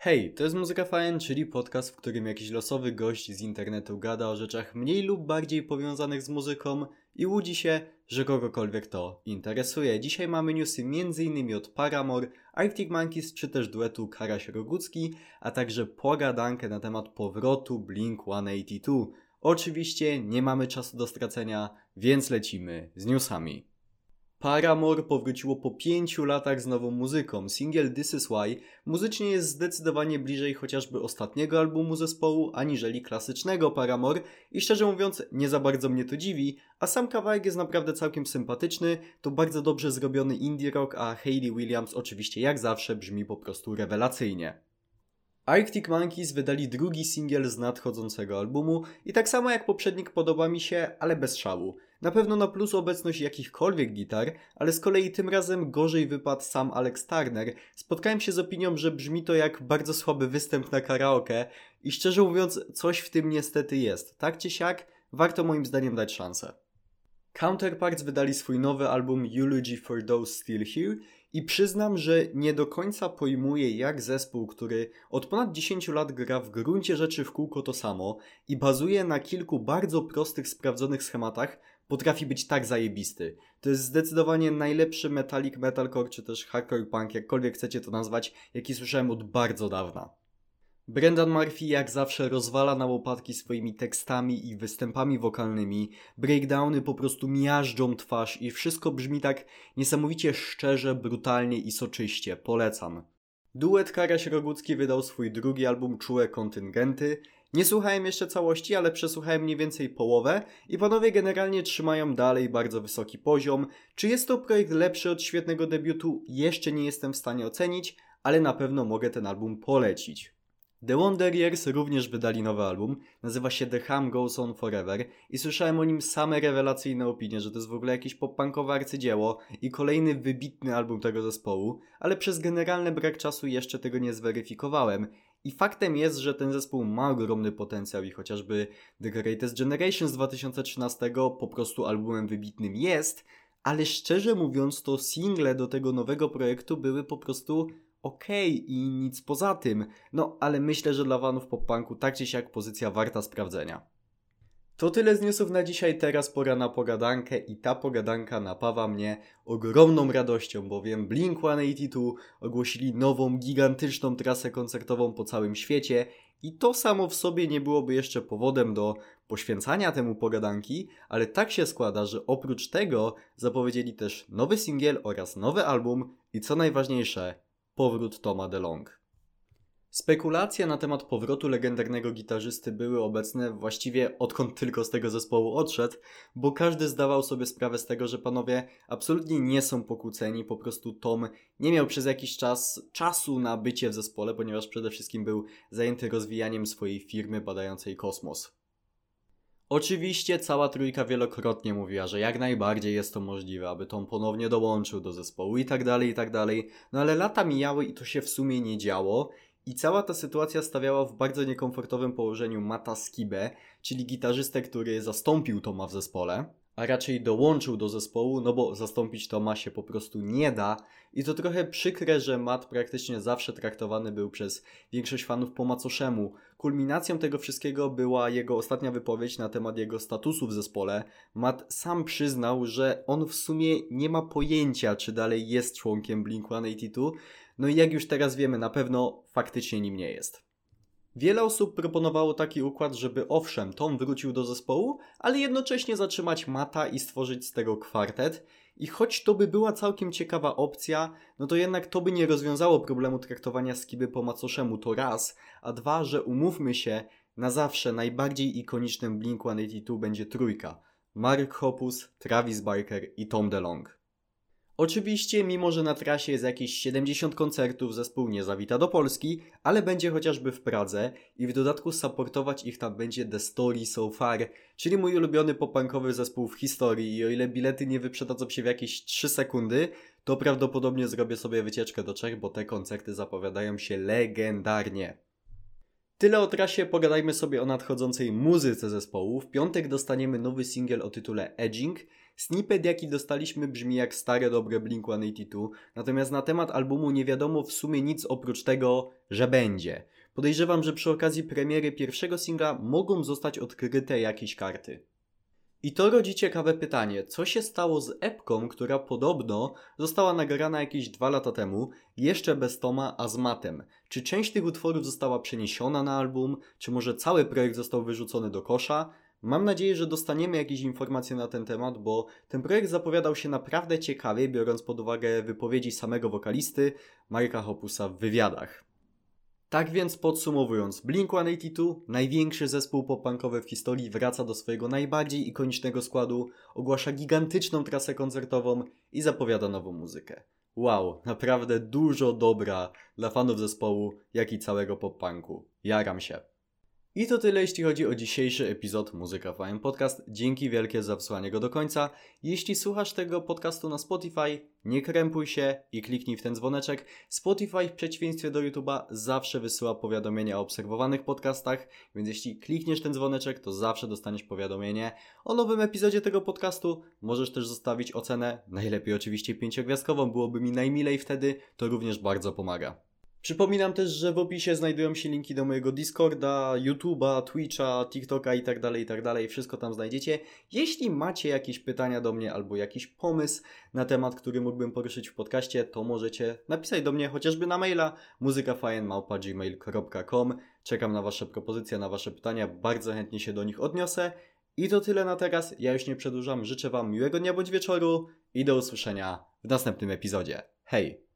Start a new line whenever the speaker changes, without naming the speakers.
Hej, to jest Muzyka Fajn, czyli podcast, w którym jakiś losowy gość z internetu gada o rzeczach mniej lub bardziej powiązanych z muzyką i łudzi się, że kogokolwiek to interesuje. Dzisiaj mamy newsy m.in. od Paramore, Arctic Monkeys czy też duetu Karaś Rogucki, a także pogadankę na temat powrotu Blink-182. Oczywiście nie mamy czasu do stracenia, więc lecimy z newsami. Paramore powróciło po pięciu latach z nową muzyką. Singiel This Is Why muzycznie jest zdecydowanie bliżej chociażby ostatniego albumu zespołu, aniżeli klasycznego Paramore i szczerze mówiąc nie za bardzo mnie to dziwi, a sam kawałek jest naprawdę całkiem sympatyczny, to bardzo dobrze zrobiony indie rock, a Hayley Williams oczywiście jak zawsze brzmi po prostu rewelacyjnie. Arctic Monkeys wydali drugi singiel z nadchodzącego albumu i tak samo jak poprzednik podoba mi się, ale bez szału. Na pewno na plus obecność jakichkolwiek gitar, ale z kolei tym razem gorzej wypadł sam Alex Turner. Spotkałem się z opinią, że brzmi to jak bardzo słaby występ na karaoke i szczerze mówiąc coś w tym niestety jest. Tak czy siak, warto moim zdaniem dać szansę. Counterparts wydali swój nowy album Eulogy for Those Still Here i przyznam, że nie do końca pojmuję jak zespół, który od ponad 10 lat gra w gruncie rzeczy w kółko to samo i bazuje na kilku bardzo prostych, sprawdzonych schematach, potrafi być tak zajebisty. To jest zdecydowanie najlepszy metallic metalcore czy też hardcore punk, jakkolwiek chcecie to nazwać, jaki słyszałem od bardzo dawna. Brendan Murphy jak zawsze rozwala na łopatki swoimi tekstami i występami wokalnymi, breakdowny po prostu miażdżą twarz i wszystko brzmi tak niesamowicie szczerze, brutalnie i soczyście. Polecam. Duet Karaś Rogucki wydał swój drugi album Czułe Kontyngenty. Nie słuchałem jeszcze całości, ale przesłuchałem mniej więcej połowę i panowie generalnie trzymają dalej bardzo wysoki poziom. Czy jest to projekt lepszy od świetnego debiutu? Jeszcze nie jestem w stanie ocenić, ale na pewno mogę ten album polecić. The Wonder Years również wydali nowy album, nazywa się The Ham Goes On Forever i słyszałem o nim same rewelacyjne opinie, że to jest w ogóle jakieś pop-punkowe arcydzieło i kolejny wybitny album tego zespołu, ale przez generalny brak czasu jeszcze tego nie zweryfikowałem. I faktem jest, że ten zespół ma ogromny potencjał i chociażby The Greatest Generation z 2013 po prostu albumem wybitnym jest, ale szczerze mówiąc to single do tego nowego projektu były po prostu okay i nic poza tym. No, ale myślę, że dla fanów pop-punku tak czy siak pozycja warta sprawdzenia. To tyle z newsów na dzisiaj, teraz pora na pogadankę i ta pogadanka napawa mnie ogromną radością, bowiem Blink-182 ogłosili nową, gigantyczną trasę koncertową po całym świecie i to samo w sobie nie byłoby jeszcze powodem do poświęcania temu pogadanki, ale tak się składa, że oprócz tego zapowiedzieli też nowy singiel oraz nowy album i co najważniejsze, powrót Toma DeLong. Spekulacje na temat powrotu legendarnego gitarzysty były obecne właściwie odkąd tylko z tego zespołu odszedł, bo każdy zdawał sobie sprawę z tego, że panowie absolutnie nie są pokłóceni, po prostu Tom nie miał przez jakiś czas czasu na bycie w zespole, ponieważ przede wszystkim był zajęty rozwijaniem swojej firmy badającej kosmos. Oczywiście cała trójka wielokrotnie mówiła, że jak najbardziej jest to możliwe, aby Tom ponownie dołączył do zespołu i tak dalej, i tak dalej. No ale lata mijały i to się w sumie nie działo. I cała ta sytuacja stawiała w bardzo niekomfortowym położeniu Mata Skibę, czyli gitarzystę, który zastąpił Toma w zespole a raczej dołączył do zespołu, no bo zastąpić Toma się po prostu nie da. I to trochę przykre, że Matt praktycznie zawsze traktowany był przez większość fanów po macoszemu. Kulminacją tego wszystkiego była jego ostatnia wypowiedź na temat jego statusu w zespole. Matt sam przyznał, że on w sumie nie ma pojęcia, czy dalej jest członkiem Blink-182. No i jak już teraz wiemy, na pewno faktycznie nim nie jest. Wiele osób proponowało taki układ, żeby owszem, Tom wrócił do zespołu, ale jednocześnie zatrzymać Mata i stworzyć z tego kwartet. I choć to by była całkiem ciekawa opcja, no to jednak to by nie rozwiązało problemu traktowania Skiby po macoszemu to raz, a dwa, że umówmy się, na zawsze najbardziej ikonicznym Blink-182 będzie trójka. Mark Hoppus, Travis Barker i Tom DeLong. Oczywiście, mimo że na trasie jest jakieś 70 koncertów, zespół nie zawita do Polski, ale będzie chociażby w Pradze i w dodatku supportować ich tam będzie The Story So Far, czyli mój ulubiony popankowy zespół w historii i o ile bilety nie wyprzedadzą się w jakieś 3 sekundy, to prawdopodobnie zrobię sobie wycieczkę do Czech, bo te koncerty zapowiadają się legendarnie. Tyle o trasie, pogadajmy sobie o nadchodzącej muzyce zespołu. W piątek dostaniemy nowy singiel o tytule Edging – Snippet jaki dostaliśmy brzmi jak stare dobre Blink-182, natomiast na temat albumu nie wiadomo w sumie nic oprócz tego, że będzie. Podejrzewam, że przy okazji premiery pierwszego singla mogą zostać odkryte jakieś karty. I to rodzi ciekawe pytanie, co się stało z epką, która podobno została nagrana jakieś dwa lata temu, jeszcze bez Toma, a z Matem. Czy część tych utworów została przeniesiona na album, czy może cały projekt został wyrzucony do kosza? Mam nadzieję, że dostaniemy jakieś informacje na ten temat, bo ten projekt zapowiadał się naprawdę ciekawie, biorąc pod uwagę wypowiedzi samego wokalisty Marka Hopusa w wywiadach. Tak więc podsumowując, Blink-182, największy zespół pop-punkowy w historii, wraca do swojego najbardziej ikonicznego składu, ogłasza gigantyczną trasę koncertową i zapowiada nową muzykę. Wow, naprawdę dużo dobra dla fanów zespołu, jak i całego pop-punku. Jaram się. I to tyle, jeśli chodzi o dzisiejszy epizod Muzyka FM Podcast. Dzięki wielkie za wysłanie go do końca. Jeśli słuchasz tego podcastu na Spotify, nie krępuj się i kliknij w ten dzwoneczek. Spotify w przeciwieństwie do YouTube'a zawsze wysyła powiadomienia o obserwowanych podcastach, więc jeśli klikniesz ten dzwoneczek, to zawsze dostaniesz powiadomienie o nowym epizodzie tego podcastu. Możesz też zostawić ocenę, najlepiej oczywiście pięciogwiazdkową, byłoby mi najmilej wtedy, to również bardzo pomaga. Przypominam też, że w opisie znajdują się linki do mojego Discorda, YouTube'a, Twitcha, TikToka i tak dalej, i tak. Wszystko tam znajdziecie. Jeśli macie jakieś pytania do mnie albo jakiś pomysł na temat, który mógłbym poruszyć w podcaście, to możecie napisać do mnie chociażby na maila muzykafajn.gmail.com Czekam na Wasze propozycje, na Wasze pytania. Bardzo chętnie się do nich odniosę. I to tyle na teraz. Ja już nie przedłużam. Życzę Wam miłego dnia bądź wieczoru i do usłyszenia w następnym epizodzie. Hej!